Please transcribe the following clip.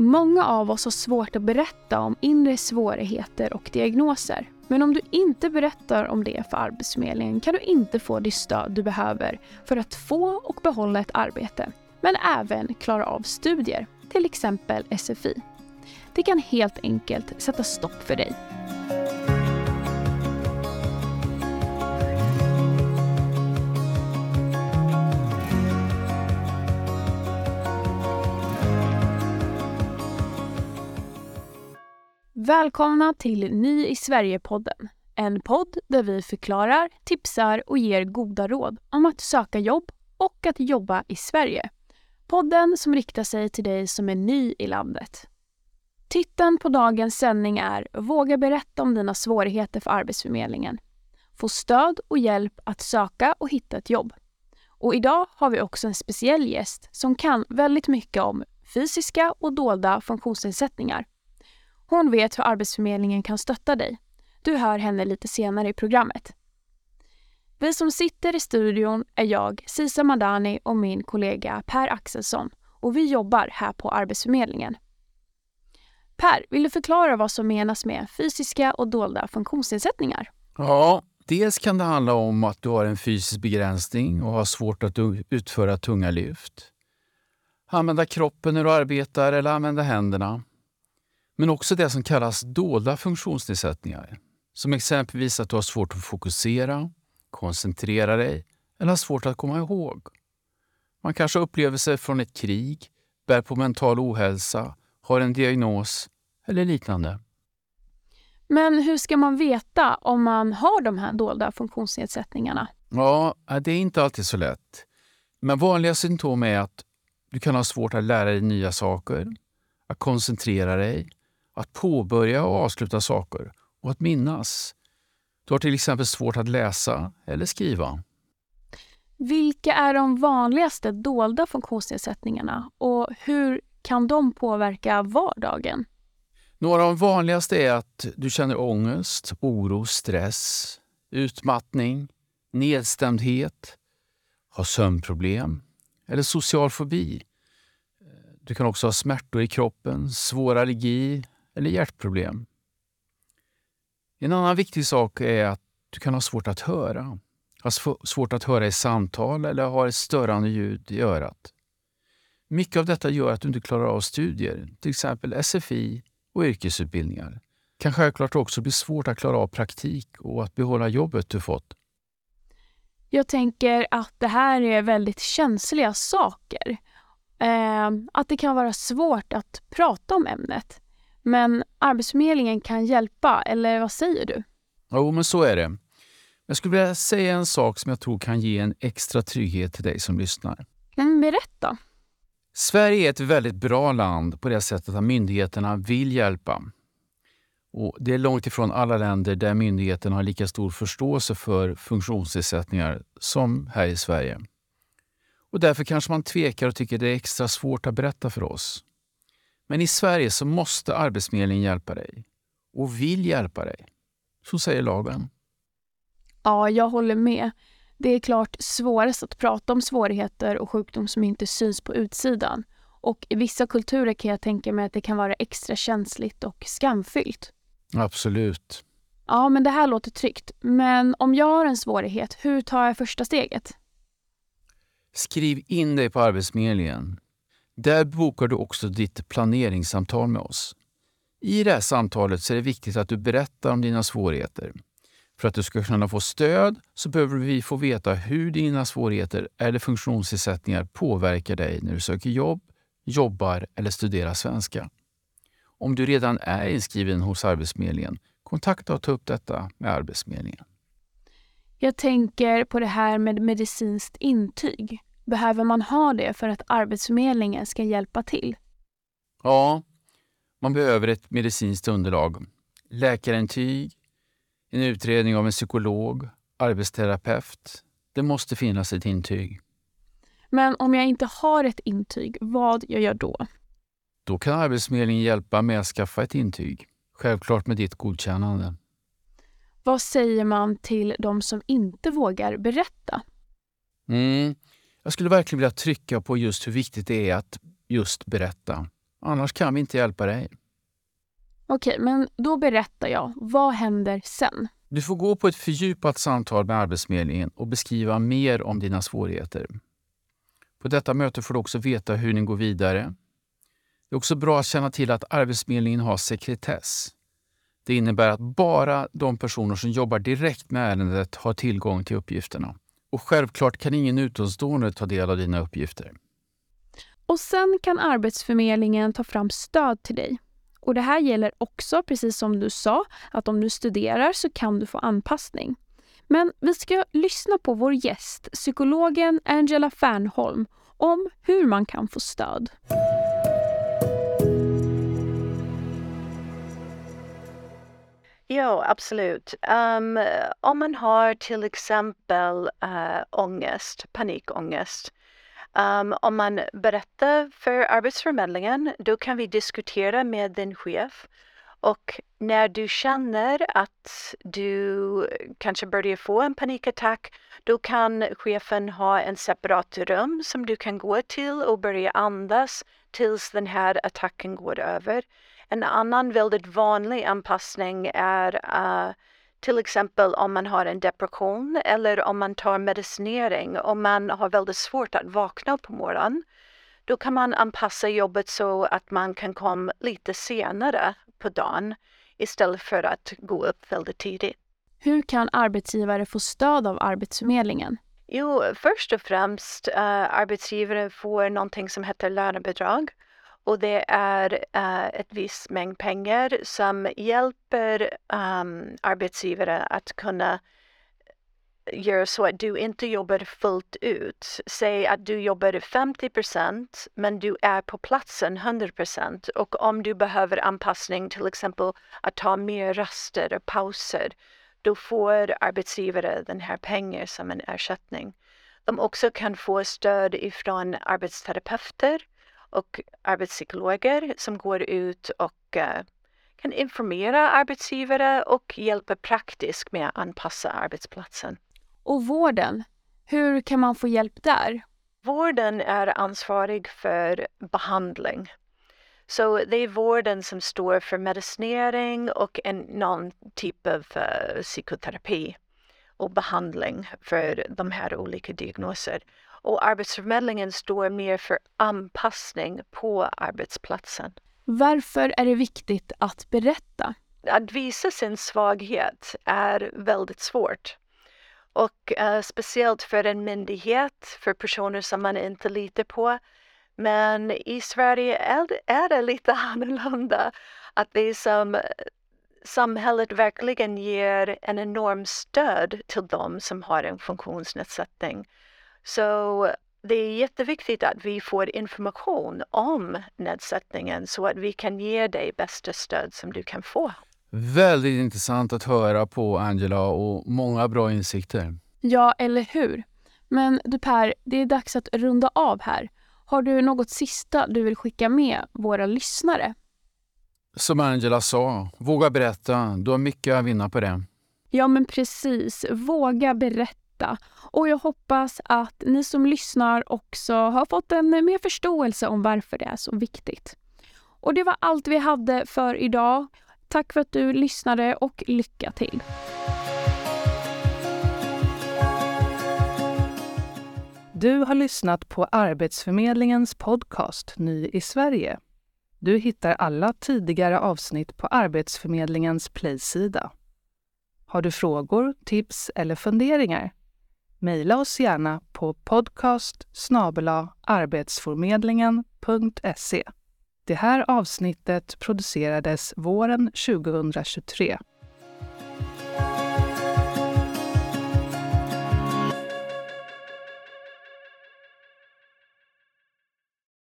Många av oss har svårt att berätta om inre svårigheter och diagnoser. Men om du inte berättar om det för Arbetsförmedlingen kan du inte få det stöd du behöver för att få och behålla ett arbete, men även klara av studier, till exempel SFI. Det kan helt enkelt sätta stopp för dig. Välkomna till Ny i Sverige-podden. En podd där vi förklarar, tipsar och ger goda råd om att söka jobb och att jobba i Sverige. Podden som riktar sig till dig som är ny i landet. Titeln på dagens sändning är Våga berätta om dina svårigheter för Arbetsförmedlingen. Få stöd och hjälp att söka och hitta ett jobb. Och idag har vi också en speciell gäst som kan väldigt mycket om fysiska och dolda funktionsnedsättningar. Hon vet hur Arbetsförmedlingen kan stötta dig. Du hör henne lite senare i programmet. Vi som sitter i studion är jag, Sisa Madani och min kollega Per Axelsson och vi jobbar här på Arbetsförmedlingen. Per, vill du förklara vad som menas med fysiska och dolda funktionsnedsättningar? Ja, dels kan det handla om att du har en fysisk begränsning och har svårt att utföra tunga lyft. Använda kroppen när du arbetar eller använda händerna. Men också det som kallas dolda funktionsnedsättningar. Som exempelvis att du har svårt att fokusera, koncentrera dig eller har svårt att komma ihåg. Man kanske har upplevelser från ett krig, bär på mental ohälsa, har en diagnos eller liknande. Men hur ska man veta om man har de här dolda funktionsnedsättningarna? Ja, det är inte alltid så lätt. Men vanliga symptom är att du kan ha svårt att lära dig nya saker, att koncentrera dig, att påbörja och avsluta saker och att minnas. Du har till exempel svårt att läsa eller skriva. Vilka är de vanligaste dolda funktionsnedsättningarna och hur kan de påverka vardagen? Några av de vanligaste är att du känner ångest, oro, stress, utmattning, nedstämdhet, har sömnproblem eller social fobi. Du kan också ha smärtor i kroppen, svår allergi eller hjärtproblem. En annan viktig sak är att du kan ha svårt att höra. Ha svårt att höra i samtal eller ha ett störande ljud i örat. Mycket av detta gör att du inte klarar av studier, till exempel SFI och yrkesutbildningar. Det kan självklart också bli svårt att klara av praktik och att behålla jobbet du fått. Jag tänker att det här är väldigt känsliga saker. Eh, att det kan vara svårt att prata om ämnet. Men Arbetsförmedlingen kan hjälpa, eller vad säger du? Jo, men så är det. Jag skulle vilja säga en sak som jag tror kan ge en extra trygghet till dig som lyssnar. Men berätta. Sverige är ett väldigt bra land på det sättet att myndigheterna vill hjälpa. Och det är långt ifrån alla länder där myndigheterna har lika stor förståelse för funktionsnedsättningar som här i Sverige. Och därför kanske man tvekar och tycker det är extra svårt att berätta för oss. Men i Sverige så måste Arbetsförmedlingen hjälpa dig och vill hjälpa dig. Så säger lagen. Ja, jag håller med. Det är klart svårast att prata om svårigheter och sjukdom som inte syns på utsidan. Och i vissa kulturer kan jag tänka mig att det kan vara extra känsligt och skamfyllt. Absolut. Ja, men det här låter tryggt. Men om jag har en svårighet, hur tar jag första steget? Skriv in dig på Arbetsförmedlingen. Där bokar du också ditt planeringssamtal med oss. I det här samtalet så är det viktigt att du berättar om dina svårigheter. För att du ska kunna få stöd så behöver vi få veta hur dina svårigheter eller funktionsnedsättningar påverkar dig när du söker jobb, jobbar eller studerar svenska. Om du redan är inskriven hos Arbetsförmedlingen, kontakta och ta upp detta med Arbetsförmedlingen. Jag tänker på det här med medicinskt intyg. Behöver man ha det för att Arbetsförmedlingen ska hjälpa till? Ja, man behöver ett medicinskt underlag. Läkarintyg, en utredning av en psykolog, arbetsterapeut. Det måste finnas ett intyg. Men om jag inte har ett intyg, vad gör jag då? Då kan Arbetsförmedlingen hjälpa med att skaffa ett intyg. Självklart med ditt godkännande. Vad säger man till de som inte vågar berätta? Mm. Jag skulle verkligen vilja trycka på just hur viktigt det är att just berätta. Annars kan vi inte hjälpa dig. Okej, men då berättar jag. Vad händer sen? Du får gå på ett fördjupat samtal med Arbetsförmedlingen och beskriva mer om dina svårigheter. På detta möte får du också veta hur ni går vidare. Det är också bra att känna till att Arbetsförmedlingen har sekretess. Det innebär att bara de personer som jobbar direkt med ärendet har tillgång till uppgifterna. Och självklart kan ingen utomstående ta del av dina uppgifter. Och sen kan Arbetsförmedlingen ta fram stöd till dig. Och det här gäller också, precis som du sa, att om du studerar så kan du få anpassning. Men vi ska lyssna på vår gäst, psykologen Angela Fernholm, om hur man kan få stöd. Ja, absolut. Um, om man har till exempel uh, ångest, panikångest, um, om man berättar för Arbetsförmedlingen, då kan vi diskutera med din chef. Och när du känner att du kanske börjar få en panikattack, då kan chefen ha en separat rum som du kan gå till och börja andas tills den här attacken går över. En annan väldigt vanlig anpassning är uh, till exempel om man har en depression eller om man tar medicinering och man har väldigt svårt att vakna på morgonen. Då kan man anpassa jobbet så att man kan komma lite senare på dagen istället för att gå upp väldigt tidigt. Hur kan arbetsgivare få stöd av Arbetsförmedlingen? Jo, först och främst uh, arbetsgivare får någonting som heter lönebidrag och det är uh, ett visst mängd pengar som hjälper um, arbetsgivare att kunna göra så att du inte jobbar fullt ut. Säg att du jobbar 50% men du är på platsen 100% och om du behöver anpassning, till exempel att ta mer raster och pauser, då får arbetsgivare den här pengen som en ersättning. De också kan få stöd ifrån arbetsterapeuter och arbetspsykologer som går ut och uh, kan informera arbetsgivare och hjälpa praktiskt med att anpassa arbetsplatsen. Och vården, hur kan man få hjälp där? Vården är ansvarig för behandling. Så det är vården som står för medicinering och en, någon typ av uh, psykoterapi och behandling för de här olika diagnoser. Och Arbetsförmedlingen står mer för anpassning på arbetsplatsen. Varför är det viktigt att berätta? Att visa sin svaghet är väldigt svårt. Och uh, speciellt för en myndighet, för personer som man inte litar på. Men i Sverige är det, är det lite annorlunda. Att det som samhället verkligen ger en enorm stöd till dem som har en funktionsnedsättning. Så det är jätteviktigt att vi får information om nedsättningen så att vi kan ge dig bästa stöd som du kan få. Väldigt intressant att höra på Angela och många bra insikter. Ja, eller hur? Men du Per, det är dags att runda av här. Har du något sista du vill skicka med våra lyssnare? Som Angela sa, våga berätta. Du har mycket att vinna på det. Ja, men precis. Våga berätta. Och jag hoppas att ni som lyssnar också har fått en eh, mer förståelse om varför det är så viktigt. Och det var allt vi hade för idag. Tack för att du lyssnade och lycka till! Du har lyssnat på Arbetsförmedlingens podcast Ny i Sverige. Du hittar alla tidigare avsnitt på Arbetsförmedlingens Play-sida. Har du frågor, tips eller funderingar? Mejla oss gärna på podcast arbetsförmedlingen.se. Det här avsnittet producerades våren 2023